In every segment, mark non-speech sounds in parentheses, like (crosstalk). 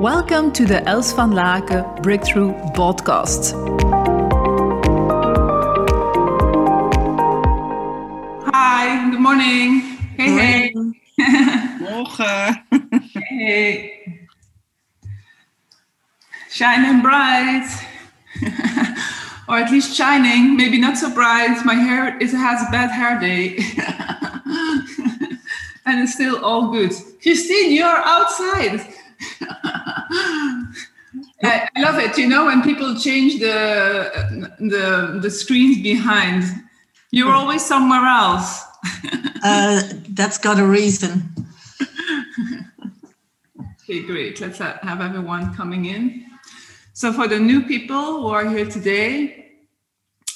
Welcome to the Els van Laken Breakthrough Podcast. Hi, good morning. Hey, hey. Morgen. (laughs) Hey. Shining bright. (laughs) or at least shining, maybe not so bright. My hair is has a bad hair day. (laughs) and it's still all good. Christine, you're outside. I, I love it. You know, when people change the the the screens behind, you're always somewhere else. (laughs) Uh, that's got a reason. Okay, great. Let's have everyone coming in. So, for the new people who are here today,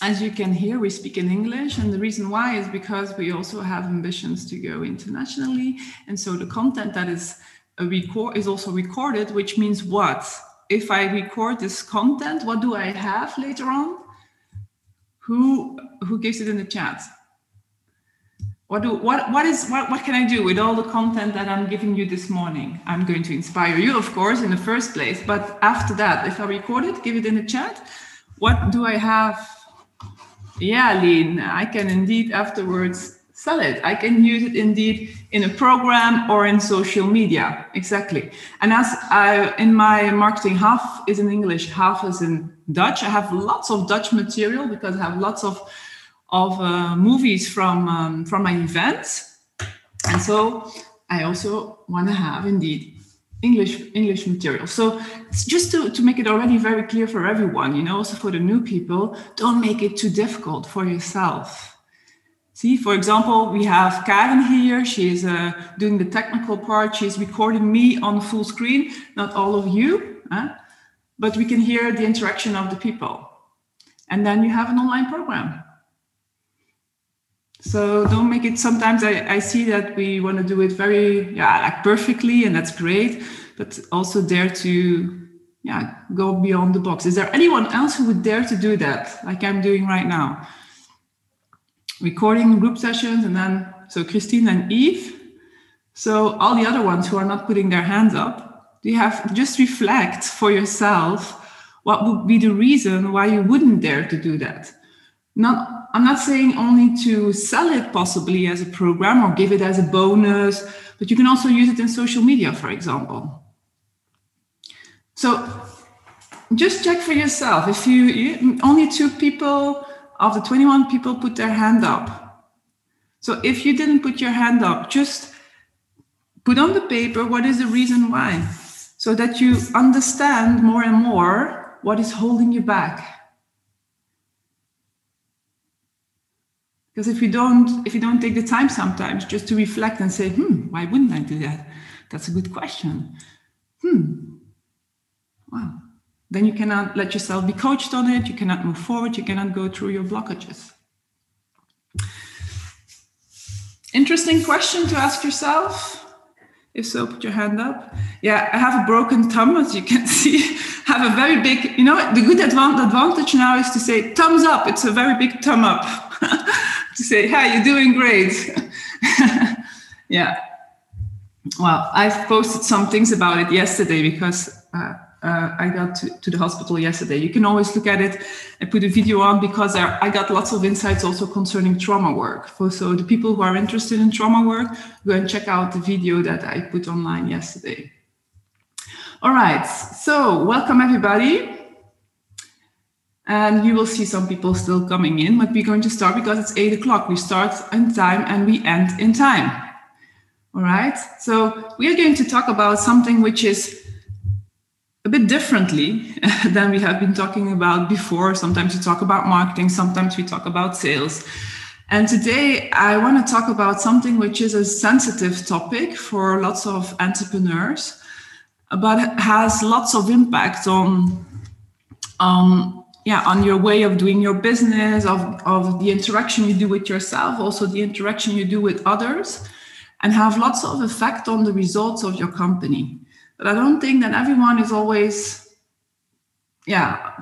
as you can hear, we speak in English. And the reason why is because we also have ambitions to go internationally. And so, the content that is a record is also recorded, which means what? If I record this content, what do I have later on? Who who gives it in the chat? What do what what is what, what can I do with all the content that I'm giving you this morning? I'm going to inspire you, of course, in the first place. But after that, if I record it, give it in the chat. What do I have? Yeah, Lean, I can indeed afterwards sell it. I can use it indeed in a program or in social media. Exactly. And as I in my marketing, half is in English, half is in Dutch. I have lots of Dutch material because I have lots of of uh, movies from um, from my events, and so I also want to have indeed English English material. So just to, to make it already very clear for everyone, you know, also for the new people, don't make it too difficult for yourself. See, for example, we have Karen here. She's uh, doing the technical part. She's recording me on full screen, not all of you, huh? but we can hear the interaction of the people. And then you have an online program. So don't make it. Sometimes I, I see that we want to do it very, yeah, like perfectly, and that's great. But also dare to, yeah, go beyond the box. Is there anyone else who would dare to do that, like I'm doing right now? Recording group sessions, and then so Christine and Eve. So all the other ones who are not putting their hands up, you have just reflect for yourself what would be the reason why you wouldn't dare to do that. Not I'm not saying only to sell it possibly as a program or give it as a bonus, but you can also use it in social media, for example. So just check for yourself. If you, you only two people of the 21 people put their hand up. So if you didn't put your hand up, just put on the paper what is the reason why, so that you understand more and more what is holding you back. because if you don't if you don't take the time sometimes just to reflect and say hmm why wouldn't i do that that's a good question hmm wow then you cannot let yourself be coached on it. You cannot move forward. You cannot go through your blockages. Interesting question to ask yourself. If so put your hand up. Yeah i have a broken thumb as you can (laughs) see. Have a very big you know the good advantage now is to say thumbs up. It's a very big thumb up. (laughs) To say, "Hey, you're doing great." (laughs) yeah. Well, I've posted some things about it yesterday because uh, uh, I got to, to, the hospital yesterday. You can always look at it and put a video on because I got lots of insights also concerning trauma work. For, so the people who are interested in trauma work, go and check out the video that I put online yesterday. All right. So welcome everybody. And you will see some people still coming in, but we're going to start because it's eight o'clock. We start in time and we end in time. All right. So we are going to talk about something which is a bit differently (laughs) than we have been talking about before. Sometimes we talk about marketing, sometimes we talk about sales. And today I want to talk about something which is a sensitive topic for lots of entrepreneurs, but has lots of impact on, on yeah on your way of doing your business of, of the interaction you do with yourself also the interaction you do with others and have lots of effect on the results of your company but i don't think that everyone is always yeah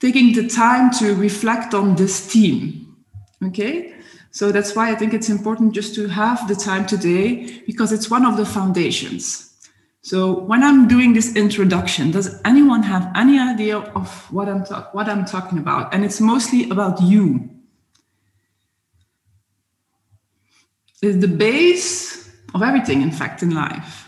taking the time to reflect on this theme okay so that's why i think it's important just to have the time today because it's one of the foundations So when I'm doing this introduction, does anyone have any idea of what I'm what I'm talking about? And it's mostly about you. It's the base of everything, in fact, in life.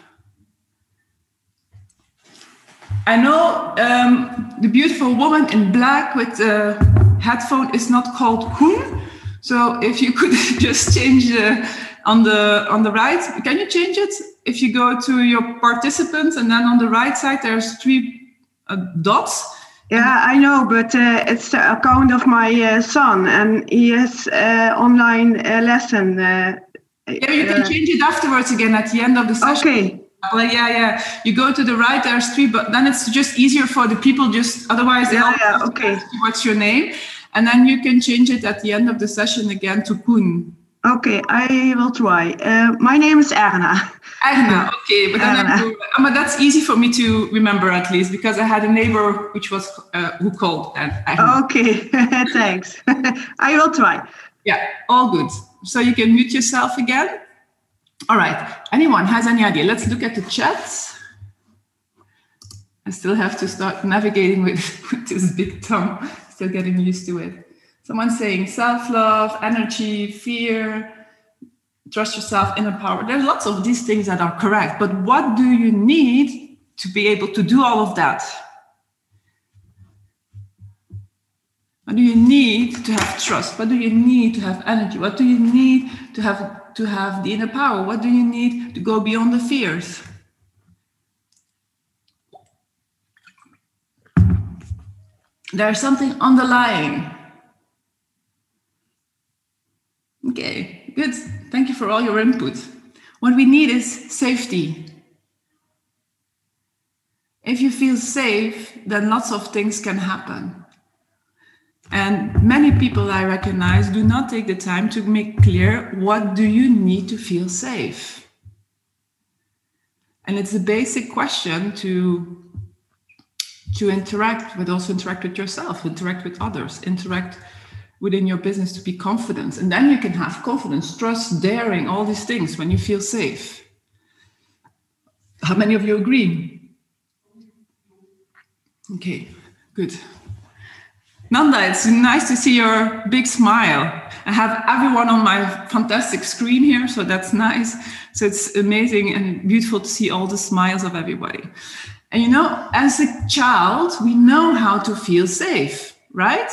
I know um, the beautiful woman in black with the headphone is not called Koen. So if you could (laughs) just change the on the on the right, can you change it? If you go to your participants and then on the right side there's three uh, dots. Yeah, I know, but uh, it's the account of my uh, son, and he has uh, online uh, lesson. Uh, Yeah, you can change it afterwards again at the end of the session. okay, Well, yeah, yeah. You go to the right, there's three, but then it's just easier for the people. Just otherwise, they Yeah, yeah, okay. What's your name? And then you can change it at the end of the session again to Koen. okay, I will try. Uh, my name is Erna. Erna, okay, but then I Erna. do- uh, but that's easy for me to remember at least because I had a neighbor which was uh, who called Erna. Okay, (laughs) thanks. (laughs) I will try. Yeah, all good. So you can mute yourself again. All right. Anyone has any idea? Let's look at the chat. I still have to start navigating with, (laughs) with this big tongue. Still getting used to it. Someone saying self-love, energy, fear, trust yourself, inner power. There's lots of these things that are correct, but what do you need to be able to do all of that? What do you need to have trust? What do you need to have energy? What do you need to have to have the inner power? What do you need to go beyond the fears? There's something underlying. Okay, good. Thank you for all your input. What we need is safety. If you feel safe, then lots of things can happen. And many people I recognize do not take the time to make clear what do you need to feel safe. And it's a basic question to to interact, but also interact with yourself, interact with others, interact within your business to be confident. And then you can have confidence, trust, daring, all these things when you feel safe. How many of you agree? Okay, good. Nanda, it's nice to see your big smile. I have everyone on my fantastic screen here, so that's nice. So it's amazing and beautiful to see all the smiles of everybody. And you know, as a child, we know how to feel safe, right?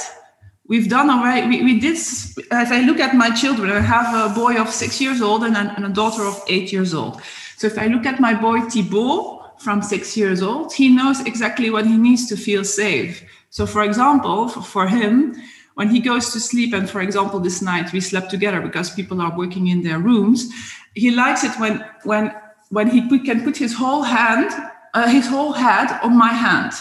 We've done already, we, we did, if I look at my children, I have a boy of six years old and a, and a daughter of eight years old. So if I look at my boy Thibaut from six years old, he knows exactly what he needs to feel safe. So, for example, for, him, when he goes to sleep, and for example, this night we slept together because people are working in their rooms, he likes it when when when he can put his whole hand, uh, his whole head on my hand.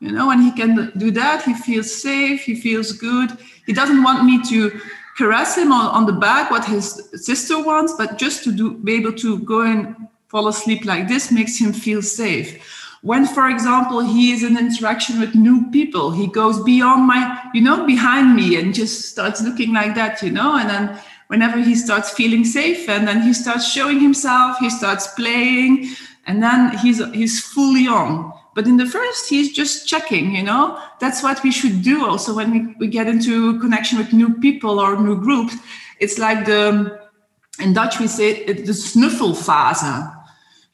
You know, when he can do that, he feels safe, he feels good. He doesn't want me to caress him on, on the back, what his sister wants, but just to do be able to go and fall asleep like this makes him feel safe when for example he is in interaction with new people he goes beyond my you know behind me and just starts looking like that you know? And then whenever he starts feeling safe and then he starts showing himself he starts playing and then he's he's fully on. But in the first he's just checking you know? That's what we should do also when we, we get into connection with new people or new groups. It's like the in dutch we say it, the snuffle phase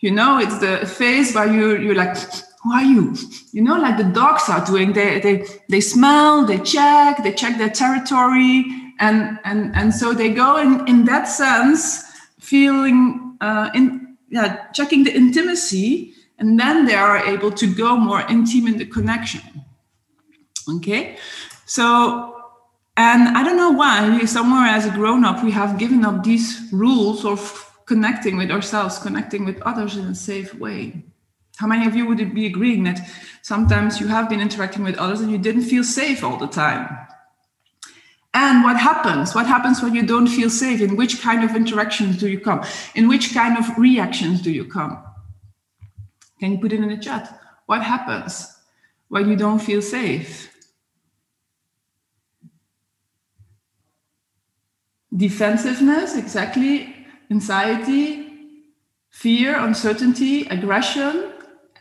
you know it's the phase where you you're like who are you? You know like the dogs are doing they they they smell they check they check their territory and and and so they go in in that sense feeling uh in yeah checking the intimacy and then they are able to go more intimate in the connection. Okay? So and i don't know why somewhere as a grown-up we have given up these rules of connecting with ourselves, connecting with others in a safe way. How many of you would be agreeing that sometimes you have been interacting with others and you didn't feel safe all the time? And what happens? What happens when you don't feel safe? In which kind of interactions do you come? In which kind of reactions do you come? Can you put it in the chat? What happens when you don't feel safe? Defensiveness, exactly anxiety, fear, uncertainty, aggression.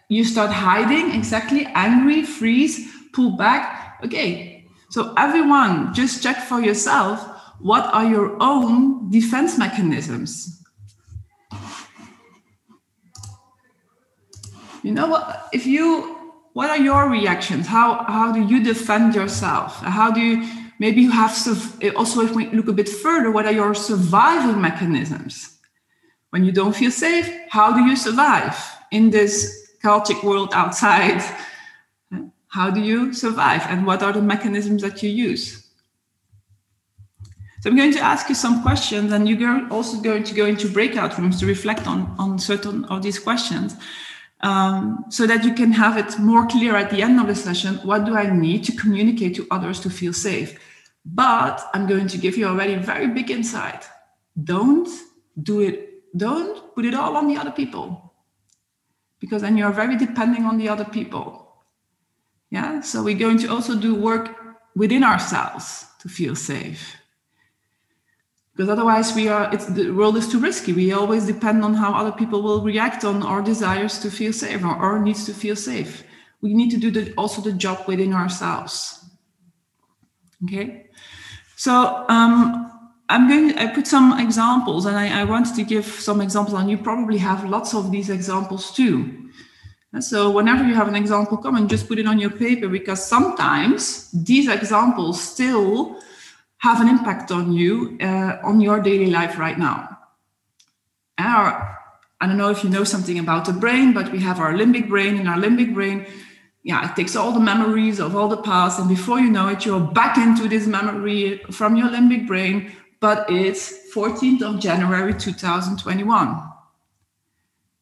You start hiding, exactly, angry, freeze, pull back. Okay, so everyone, just check for yourself what are your own defense mechanisms? You know what? If you, what are your reactions? How how do you defend yourself? How do you maybe you have also if we look a bit further, what are your survival mechanisms? When you don't feel safe, how do you survive in this chaotic world outside? (laughs) How do you survive? And what are the mechanisms that you use? So I'm going to ask you some questions, and you're also going to go into breakout rooms to reflect on, on certain of these questions um, so that you can have it more clear at the end of the session. What do I need to communicate to others to feel safe? But I'm going to give you already a very big insight. Don't do it, don't put it all on the other people. Because then you're very depending on the other people. Yeah, so we're going to also do work within ourselves to feel safe. Because otherwise we are it's the world is too risky. We always depend on how other people will react on our desires to feel safe or our needs to feel safe. We need to do the, also the job within ourselves. Okay so um, i'm going i put some examples and I, I wanted to give some examples and you probably have lots of these examples too so whenever you have an example come and just put it on your paper because sometimes these examples still have an impact on you uh, on your daily life right now. Our, I don't know if you know something about the brain, but we have our limbic brain, and our limbic brain, yeah, it takes all the memories of all the past, and before you know it, you're back into this memory from your limbic brain. But it's 14th of January 2021.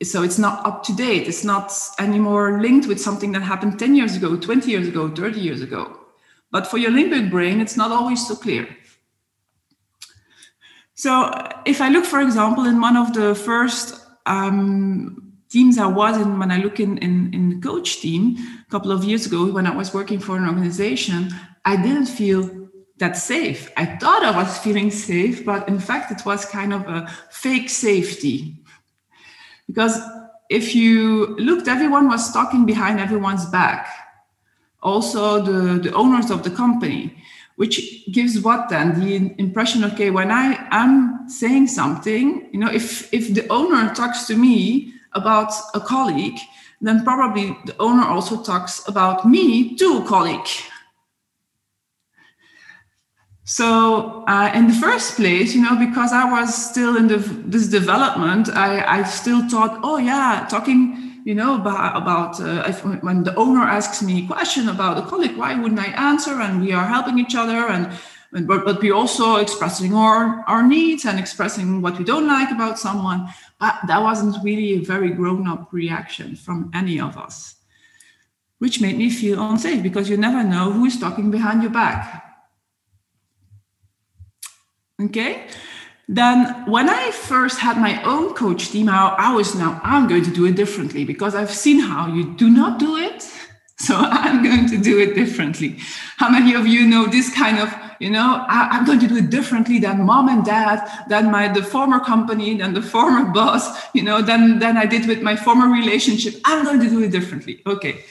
So it's not up to date. It's not anymore linked with something that happened 10 years ago, 20 years ago, 30 years ago. But for your limbic brain, it's not always so clear. So if I look, for example, in one of the first um, teams I was in, when I look in, in, in the coach team a couple of years ago, when I was working for an organization, I didn't feel that safe. I thought I was (laughs) feeling safe, but in fact, it was kind of a fake safety. Because if you looked, everyone was talking behind everyone's back also the, the owners of the company, which gives what then the impression, okay, when I am saying something, you know, if, if the owner talks to me about a colleague, then probably the owner also talks about me to colleague. So uh, in the first place, you know, because I was still in the, this development, I, I still thought, oh yeah, talking you know, about, about uh, if, when the owner asks me a question about a colleague, why wouldn't I answer? And we are helping each other, and, and but, but we're also expressing our, our needs and expressing what we don't like about someone. That wasn't really a very grown up reaction from any of us, which made me feel unsafe because you never know who is talking behind your back. Okay then when I first had my own coach team, I was now, I'm going to do it differently because I've seen how you do not do it. So (laughs) I'm going to do it differently. How many of you know this kind of, you know, I, am going to do it differently than mom and dad, than my the former company, than the former (laughs) boss, you know, than than I did with my former relationship. I'm going to do it differently. Okay.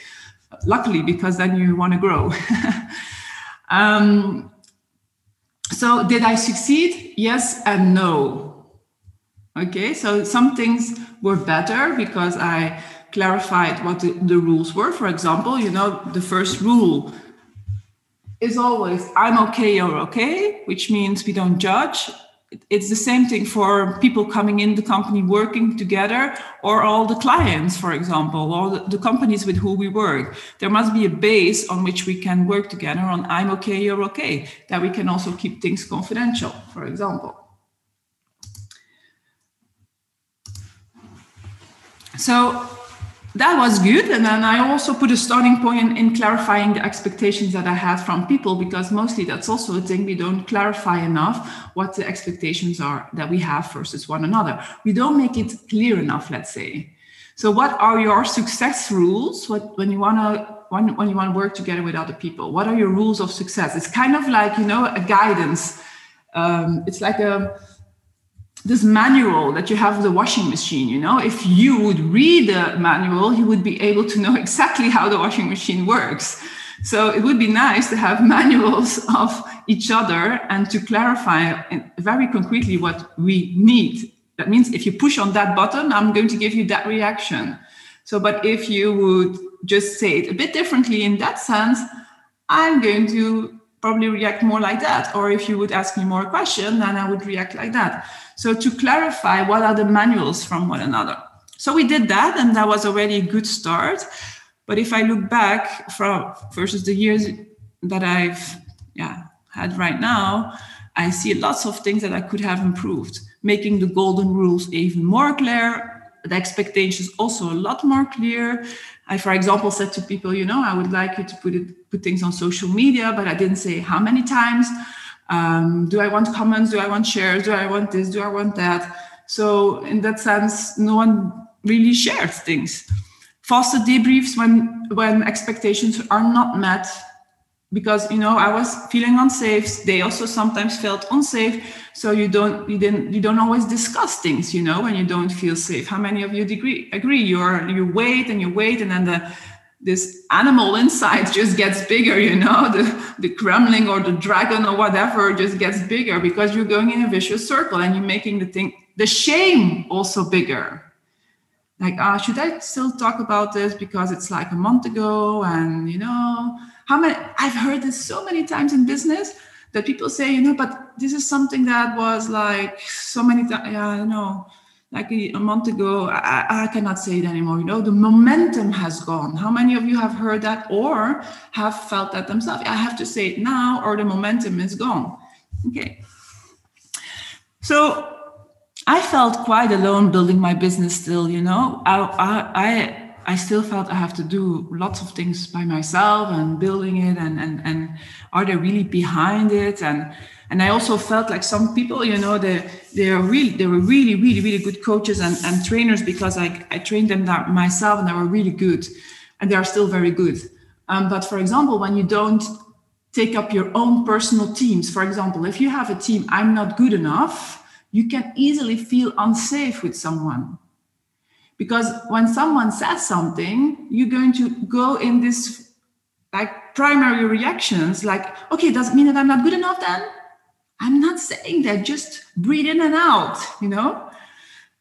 Luckily, because then you want to grow. (laughs) um, so did I succeed? Yes and no. Okay, so some things were better because I clarified what the, the rules were. For example, you know, the first rule is always I'm okay, you're okay, which means we don't judge. It's the same thing for people coming in the company working together or all the clients for example or the, companies with who we work. There must be a base on which we can work together on i'm okay you're okay that we can also keep things confidential for example. So that was good. And then I also put a starting point in, in, clarifying the expectations that I had from people, because mostly that's also a thing we don't clarify enough what the expectations are that we have versus one another. We don't make it clear enough, let's say. So, what are your success rules what, when you want to when, when you want to work together with other people? What are your rules of success? It's kind of like you know a guidance. Um, it's like a this manual that you have the washing machine you know? If you would read the manual you would be able to know (laughs) exactly how the washing machine works. So it would be nice to have (laughs) manuals of each other and to clarify very concretely what we need. That means if you push on that button i'm going to give you that reaction. So but if you would just say it a bit differently in that sense i'm going to probably react more like that. Or if you would ask me more question, then I would react like that. So to clarify what are the manuals from one another. So we did that, and that was already a good start. But if I look back from versus the years that I've yeah had right now, I see lots of things that I could have improved, making the golden rules even more clear, the expectations also a lot more clear, I, for example, said to people, you know, I would like you to put it, put things on social media, but I didn't say how many times. Um, do I want comments? Do I want shares? Do I want this? Do I want that? So in that sense, no one really shares things. Faster debriefs when when expectations are not met because you know i was feeling unsafe. They also sometimes felt unsafe. So you don't you didn't you don't always discuss things you know when you don't feel safe. How many of you agree? Agree you're you wait and you wait and then the this animal inside (laughs) just gets bigger you know the the gremlin or the dragon or whatever just gets bigger because you're going in a vicious circle and you're making the thing the shame also bigger. Like ah uh, should i still talk about this because it's like a month ago and you know how many i've heard this so many times in business that people say you know but this is something that was like so many times yeah i know like a, month ago I, I, cannot say it anymore you know the momentum has gone. How many of you have heard that or have felt that themselves? I have to say it now or the momentum is gone. Okay. So i felt quite alone building my business still you know. I i, I I still felt I have to do lots of things by myself and building it and and and are they really behind it and and I also felt like some people, you know, they they are really they were really really really good coaches and, and trainers because I I trained them that myself and they were really good, and they are still very good. Um, but for example, when you don't take up your own personal teams, for example, if you have a team, I'm not good enough, you can easily feel unsafe with someone because when someone says something you're going to go in this like primary reactions like okay does it mean that i'm not good enough then? I'm not saying that just breathe in and out you know?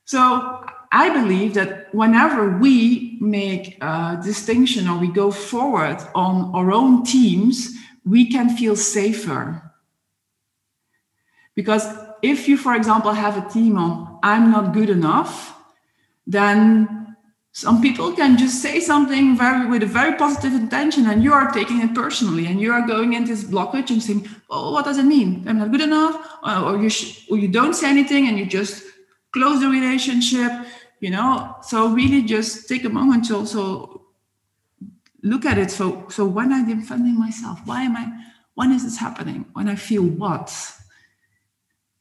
So i believe that whenever we make a distinction or we go forward on our own teams we can feel safer. Because if you for example have a team on i'm not good enough then some people can just say something very with a very positive intention and you are taking it personally and you are going in this blockage and saying oh what does it mean? I'm not good enough or you sh- or you don't say anything and you just close the relationship you know? So really just take a moment to also look at it. So so when i'm defending myself why am i when is this happening? When i feel what?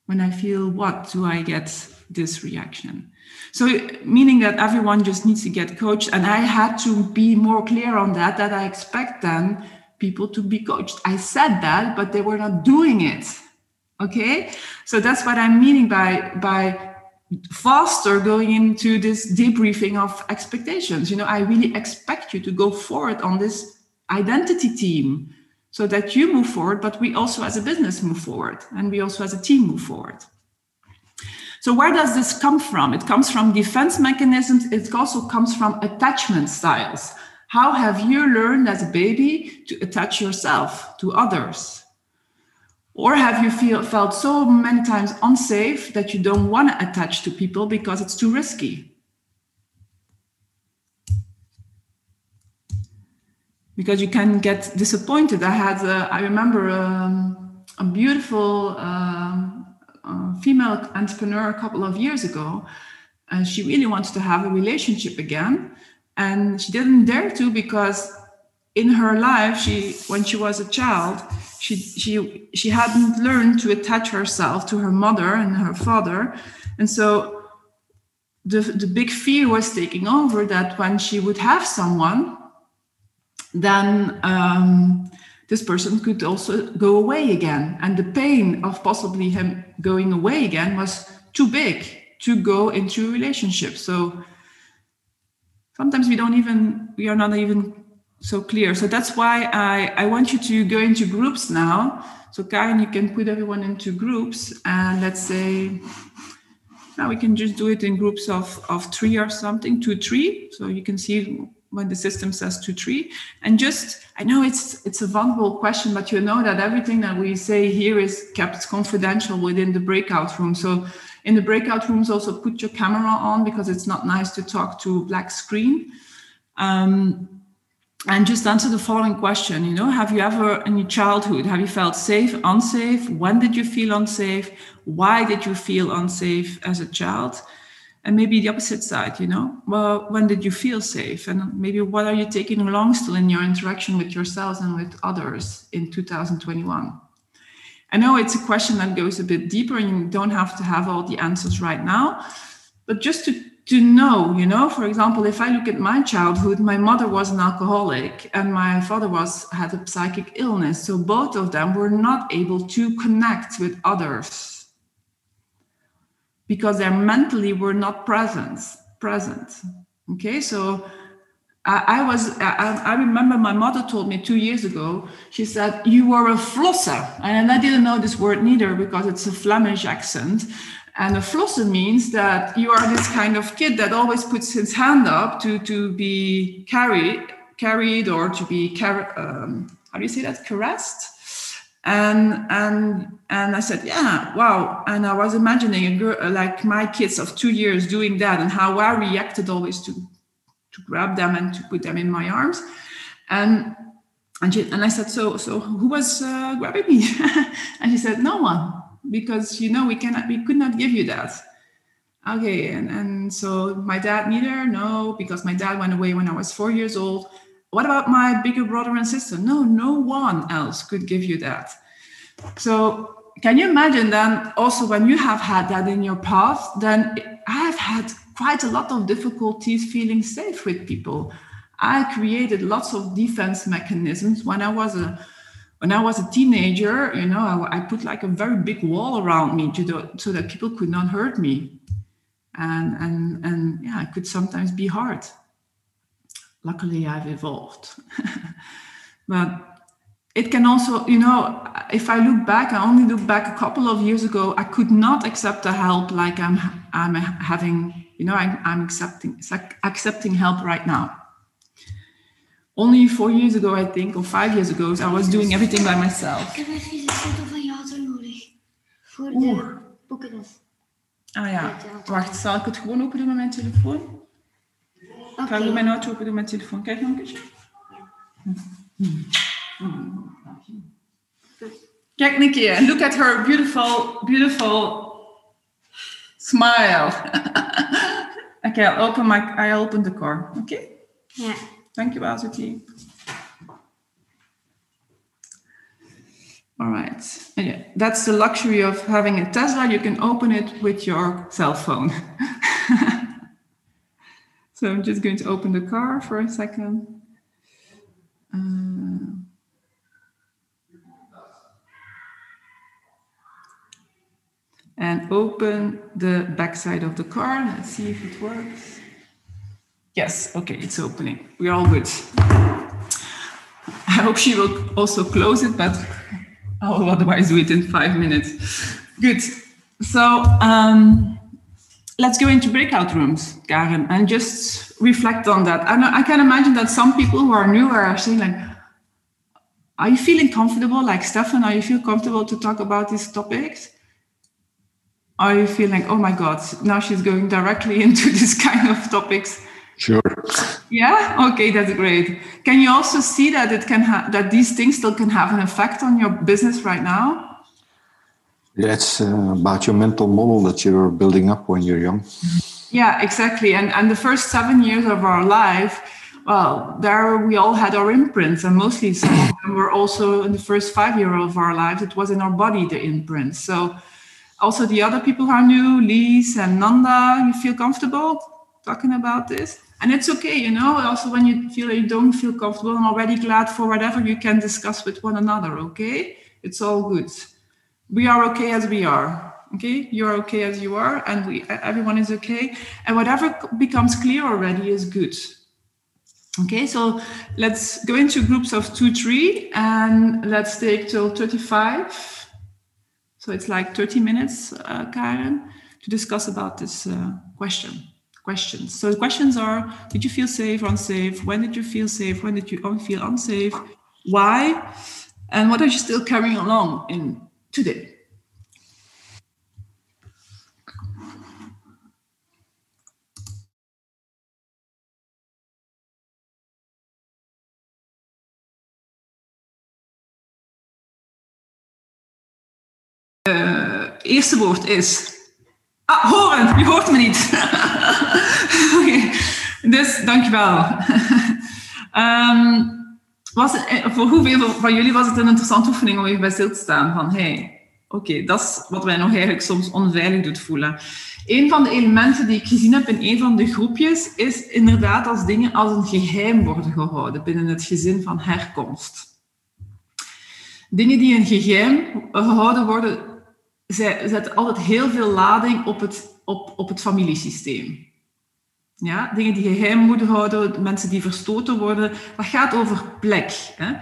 When i feel what do i get this reaction so meaning that everyone just needs to get coached and i had to be more clear on that that i expect then people to be coached. I said that but they were not doing it okay? So that's what i'm meaning by by faster going into this debriefing of expectations. You know i really expect you to go forward on this identity team so that you move forward but we also as a business move forward and we also as a team move forward so where does this come from? It comes from defense mechanisms. It also comes from attachment styles. How have you learned as a baby to attach yourself to others? Or have you feel, felt so many times unsafe that you don't want to attach to people because it's too risky? Because you can get disappointed. I had, uh, I remember um, a beautiful um, female entrepreneur a couple of years ago. and she really wanted to have a relationship again. And she didn't dare to because in her life, she when she was a child, she she she hadn't learned to attach herself to her mother and her father. And so the, the big fear was taking over that when she would have someone, then um, this person could also go away again. And the pain of possibly him going away again was too big to go into a relationship. So sometimes we don't even we are not even so clear. So that's why I, I want you to go into groups now. So Karen, you can put everyone into groups and let's say now we can just do it in groups of, of three or something, two, three. So you can see when the system says two, three. And just, I know it's it's a vulnerable question, but you know that everything that we say here is kept confidential within the breakout room. So in the breakout rooms, also put your camera on because it's not nice to talk to black screen. Um, and just answer the following question you know have you ever in your childhood have you felt safe unsafe when did you feel unsafe why did you feel unsafe as a child and maybe the opposite side you know? Well when did you feel safe? And maybe what are you taking along still in your interaction with yourselves and with others in 2021 i know it's a question that goes a bit deeper and you don't have to have all the answers right now but just to to know, you know, for example, if I look at my childhood, my mother was an alcoholic and my father was had a psychic illness. So both of them were not able to connect with others because they're mentally were not present. Present. Okay, so I, I was. I, I, remember my mother told me two years ago. She said you were a flosser, and I didn't know this word neither because it's a Flemish accent. And a flosser means that you are this kind of kid that always puts his hand up to, to be carried, carried or to be, car- um, how do you say that, caressed? And, and, and I said, yeah, wow. And I was imagining a girl, like my kids of two years doing that and how I reacted always to, to grab them and to put them in my arms. And, and, she, and I said, so, so who was uh, grabbing me? (laughs) and she said, no one because you know we cannot we could not give you that okay and, and so my dad neither no because my dad went away when i was four years old what about my bigger brother and sister no no one else could give you that so can you imagine then also when you have had that in your past then i have had quite a lot of difficulties feeling safe with people i created lots of defense mechanisms when i was a when I was a teenager, you know, I, I put like a very big wall around me to so that people could not hurt me. And, and, and yeah, it could sometimes be hard. Luckily, I've evolved. (laughs) but it can also, you know, if I look back, I only look back a couple of years ago, I could not accept the help like I'm, I'm having, you know, I'm, I'm accepting, accepting help right now only four years ago, I think, or five years ago, I was doing everything by myself. Ik heb even een foto van je auto nodig. Voor de boekenis. Ah ja, wacht, zal ik het gewoon open doen met mijn telefoon? Ik ga mijn open doen met mijn telefoon. Kijk nog een keertje. Kijk een keer. Look at her beautiful, beautiful smile. (laughs) okay, I'll open my, I open the car. Okay? Ja. Dankjewel, Zuti. All right. Yeah, that's the luxury of having a Tesla. You can open it with your cell phone. (laughs) so I'm just going to open the car for a second. Uh, and open the back side of the car. Let's see if it works. Yes, okay, it's opening. We're all good. I hope she will also close it, but I'll otherwise do it in five minutes. Good. So um, let's go into breakout rooms, Karen, and just reflect on that. And I can imagine that some people who are new are saying like, are you feeling comfortable? Like Stefan, are you feel comfortable to talk about these topics? Are you feeling, like, oh my God, now she's going directly (laughs) into this kind of topics? Sure. Yeah. Okay, that's great. Can you also see that it can have that these things still can have an effect on your business right now? It's uh, about your mental model that you're building up when you're young. Yeah, exactly. And and the first seven years of our life, well, there we all had our imprints, and mostly some of them were also in the first five year of our lives. It was in our body the imprints. So also the other people are new, Lise and Nanda, you feel comfortable talking about this? and it's okay you know also when you feel you don't feel comfortable i'm already glad for whatever you can discuss with one another okay it's all good we are okay as we are Okay, you're okay as you are, and we everyone is okay, and whatever becomes clear already is good. Okay, so let's go into groups of two, three, and let's take till 35. So it's like 30 minutes, uh, Karen, to discuss about this uh, question. Questions. So the questions are: Did you feel safe, or unsafe? When did you feel safe? When did you feel unsafe? Why? And what are you still carrying along in today? Eh, eerste woord is. Ah, horen, je hoort me niet. (laughs) Oké, Dus dankjewel. (laughs) Ehm was eh, voor hoeveel van jullie was het een interessante oefening om even bij stil te staan? Van hey, oké, dat is wat wij nog eigenlijk soms onveilig doet voelen. Een van de elementen die ik gezien heb in een van de groepjes is inderdaad als dingen als een geheim worden gehouden binnen het gezin van herkomst. Dingen die een geheim gehouden worden, zetten altijd heel veel lading op het, op, op het familiesysteem. Ja, dingen die geheim moeten houden, mensen die verstoten worden, dat gaat over plek. Hè?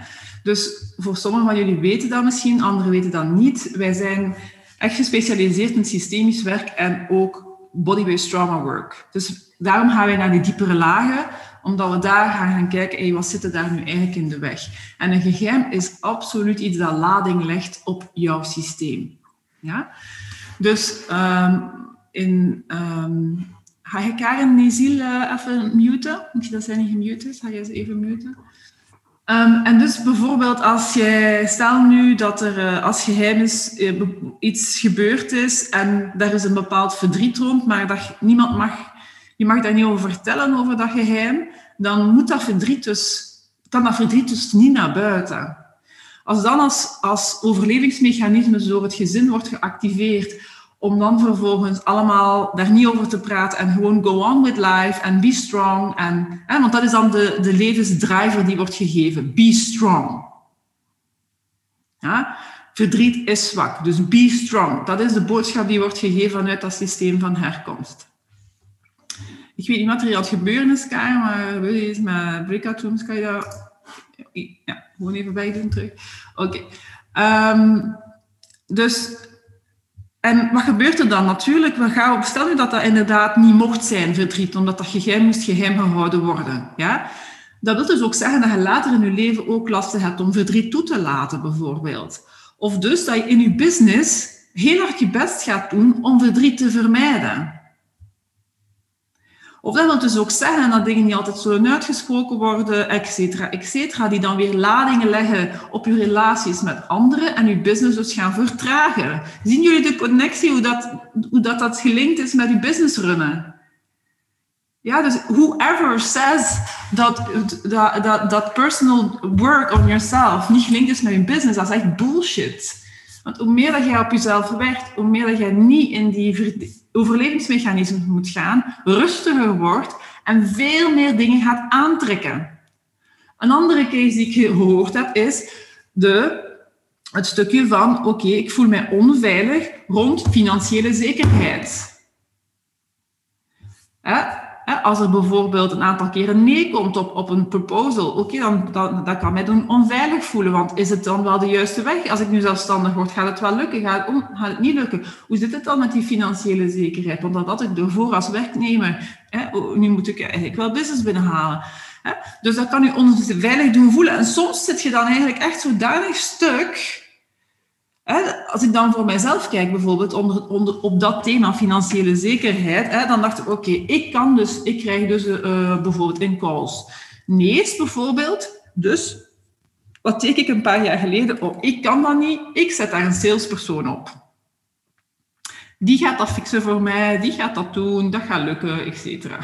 Dus voor sommigen van jullie weten dat misschien, anderen weten dat niet. Wij zijn echt gespecialiseerd in systemisch werk en ook body-based trauma work. Dus daarom gaan wij naar die diepere lagen, omdat we daar gaan gaan kijken, hey, wat zit er daar nu eigenlijk in de weg? En een geheim is absoluut iets dat lading legt op jouw systeem. Ja? Dus um, in... Um, Ga je Karen Nezil even muten? Moet je dat zijn niet is? Ga je ze even muten? Um, en dus bijvoorbeeld als jij, stel nu dat er uh, als geheim is uh, iets gebeurd is en daar is een bepaald verdriet rond, maar dat niemand mag, je mag daar niet over vertellen over dat geheim, dan moet dat verdriet dus, kan dat verdriet dus niet naar buiten. Als dan als, als overlevingsmechanisme door het gezin wordt geactiveerd om dan vervolgens allemaal daar niet over te praten en gewoon go on with life en be strong. En, want dat is dan de, de levensdriver die wordt gegeven. Be strong. Ja? Verdriet is zwak, dus be strong. Dat is de boodschap die wordt gegeven vanuit dat systeem van herkomst. Ik weet niet wat er hier het gebeuren Karen, maar wil je eens met breakout rooms, kan je dat... Ja, gewoon even bij doen terug. Oké. Um, dus en wat gebeurt er dan? Natuurlijk, we gaan op, stel nu dat dat inderdaad niet mocht zijn, verdriet, omdat dat geheim moest geheim gehouden worden. Ja? Dat wil dus ook zeggen dat je later in je leven ook lastig hebt om verdriet toe te laten, bijvoorbeeld. Of dus dat je in je business heel erg je best gaat doen om verdriet te vermijden. Of dat wil dus ook zeggen dat dingen niet altijd zo uitgesproken worden, et cetera, et cetera, die dan weer ladingen leggen op je relaties met anderen en je business dus gaan vertragen. Zien jullie de connectie, hoe dat, hoe dat, dat gelinkt is met je business runnen? Ja, dus whoever says dat, dat, dat, dat personal work on yourself niet gelinkt is met je business, dat is echt bullshit. Want hoe meer dat jij op jezelf werkt, hoe meer dat jij niet in die overlevingsmechanismen moet gaan, rustiger wordt en veel meer dingen gaat aantrekken. Een andere case die ik gehoord heb is de, het stukje van, oké, ik voel mij onveilig rond financiële zekerheid. Hè? Als er bijvoorbeeld een aantal keren nee komt op, op een proposal, oké, dan, dan dat kan mij doen onveilig voelen. Want is het dan wel de juiste weg? Als ik nu zelfstandig word, gaat het wel lukken? Gaat het, gaat het niet lukken? Hoe zit het dan met die financiële zekerheid? Want dat ik ervoor als werknemer. Hè? Nu moet ik eigenlijk wel business binnenhalen. Hè? Dus dat kan u onveilig doen voelen. En soms zit je dan eigenlijk echt zodanig stuk als ik dan voor mijzelf kijk, bijvoorbeeld onder, onder, op dat thema financiële zekerheid, dan dacht ik, oké, ik kan dus, ik krijg dus uh, bijvoorbeeld in calls nee's bijvoorbeeld. Dus wat teken ik een paar jaar geleden? Oh, ik kan dat niet, ik zet daar een salespersoon op. Die gaat dat fixen voor mij, die gaat dat doen, dat gaat lukken, et cetera.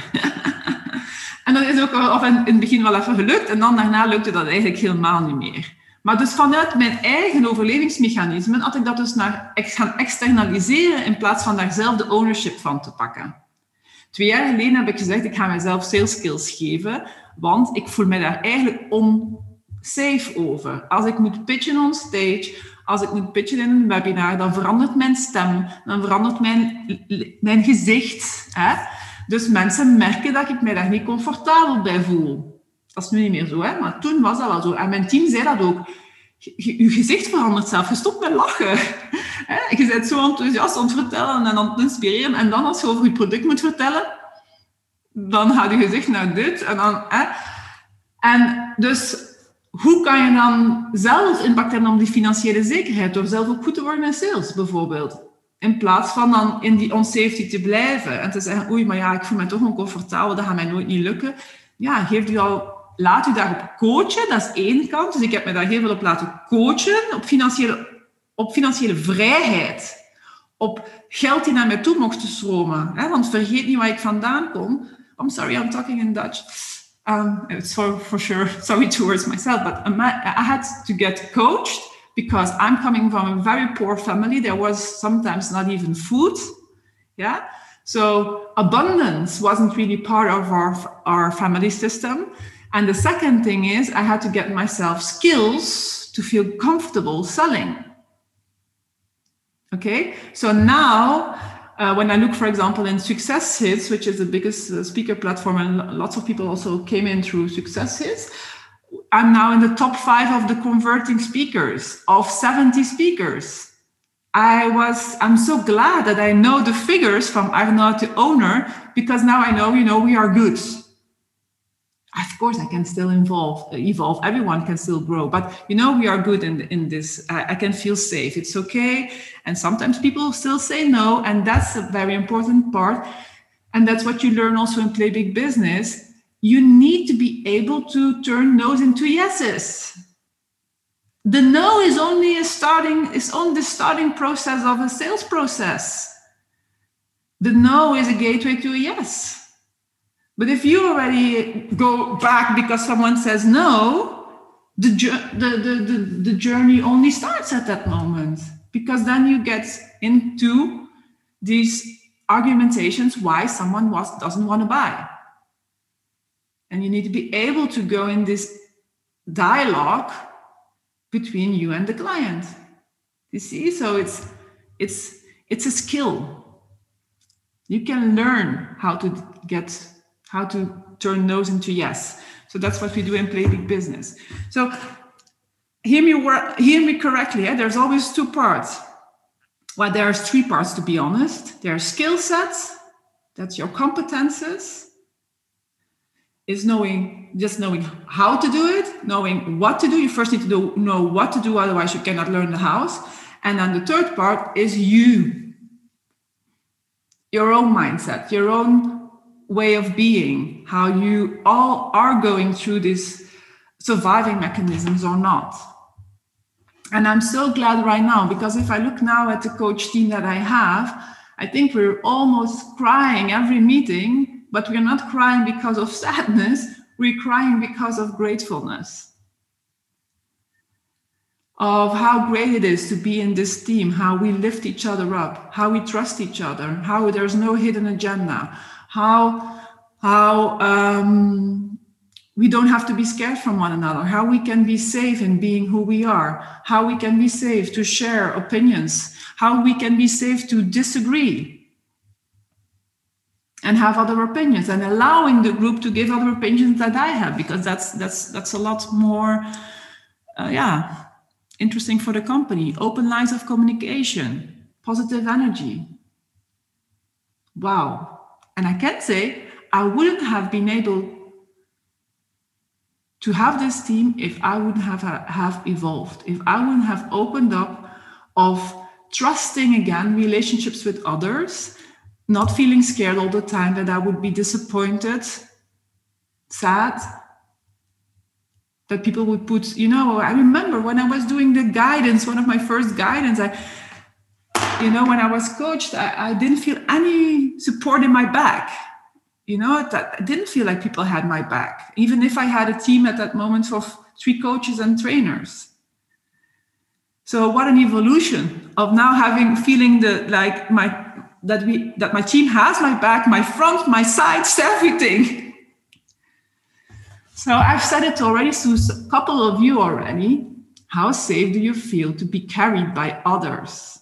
(laughs) en dat is ook in het begin wel even gelukt en dan daarna lukte dat eigenlijk helemaal niet meer. Maar dus vanuit mijn eigen overlevingsmechanismen had ik dat dus naar gaan externaliseren in plaats van daar zelf de ownership van te pakken. Twee jaar geleden heb ik gezegd, ik ga mezelf sales skills geven, want ik voel me daar eigenlijk onsafe over. Als ik moet pitchen on stage, als ik moet pitchen in een webinar, dan verandert mijn stem, dan verandert mijn, mijn gezicht. Hè? Dus mensen merken dat ik mij daar niet comfortabel bij voel. Dat is nu niet meer zo, hè? maar toen was dat wel zo. En mijn team zei dat ook. Je, gezicht verandert zelf, je stopt met lachen. Je bent zo enthousiast aan het vertellen en aan inspireren. En dan als je over je product moet vertellen, dan gaat je gezicht naar dit. En, dan, en dus hoe kan je dan zelf impact hebben op die financiële zekerheid? Door zelf ook goed te worden in sales, bijvoorbeeld. In plaats van dan in die unsafety te blijven en te zeggen, oei, maar ja, ik voel me toch oncomfortabel, dat gaat mij nooit niet lukken. Ja, geef u al, laat u daarop coachen, dat is één kant. Dus ik heb me daar heel veel op laten coachen, op financiële, op financiële vrijheid. Op geld die naar mij toe mocht stromen. Hè? Want vergeet niet waar ik vandaan kom. I'm sorry, I'm talking in Dutch. Um, it's for, for sure sorry towards myself, but I had to get coached because I'm coming from a very poor family. There was sometimes not even food. Yeah. So abundance wasn't really part of our, our family system. And the second thing is I had to get myself skills to feel comfortable selling. Okay. So now uh, when I look, for example, in Success Hits, which is the biggest uh, speaker platform, and lots of people also came in through Success Hits, I'm now in the top five of the converting speakers of 70 speakers. I was, I'm so glad that I know the figures from Arnaud, the owner, because now I know, you know, we are good of course i can still involve evolve. Everyone can still grow but you know we are good in, in this. I, I, can feel safe. It's okay. And sometimes people still say no and that's a very important part. And that's what you learn also in play big business. You need to be able to turn no's into yeses. The no is only a starting is on the starting process of a sales process. The no is a gateway to a yes but if you already go back because someone says no, the, the, the, the, journey only starts at that moment because then you get into these argumentations why someone was, doesn't want to buy. And you need to be able to go in this dialogue between you and the client. You see, so it's it's it's a skill. You can learn how to get how to turn no's into yes. So that's what we do in Play Big Business. So hear me, hear me correctly. Eh? There's always two parts. Well, there's three parts to be honest. There are skill sets, that's your competences, is knowing just knowing how to do it, knowing what to do. You first need to do, know what to do, otherwise you cannot learn the house. And then the third part is you, your own mindset, your own way of being, how you all are going through these surviving mechanisms or not. And I'm so glad right now because if I look now at the coach team that I have, I think we're almost crying every meeting, but we're not crying because of (laughs) sadness, we're crying because of gratefulness. Of how great it is to be in this team, how we lift each other up, how we trust each other, how there's no hidden agenda, how how um, we don't have to be scared from one another, how we can be safe in being who we are, how we can be safe to share opinions, how we can be safe to disagree and have other opinions and allowing the group to give other opinions that I have because that's that's that's a lot more uh, yeah interesting for the company. Open lines of communication positive energy. Wow and I can say I wouldn't have been able to have this team if I wouldn't have, have evolved, if I wouldn't have opened up of trusting again relationships with others, not feeling scared all the time that I would be disappointed, sad, that people would put, you know, I remember when I was doing the guidance, one of my first guidance, I you know, when I was coached, I, I didn't feel any support in my back. You know, that I didn't feel like people had my back, even if I had a team at that moment of three coaches and trainers. So what an evolution of now having feeling the like my that we that my team has my back, my front, my sides, (laughs) everything. So I've said it already to a couple of you already How safe do you feel to be carried by others?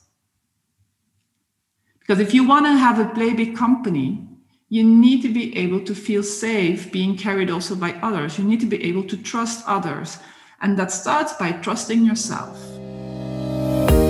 Because if you want to have a play big company, you need to be able to feel safe being carried also by others. You need to be able to trust others. And that starts by trusting yourself.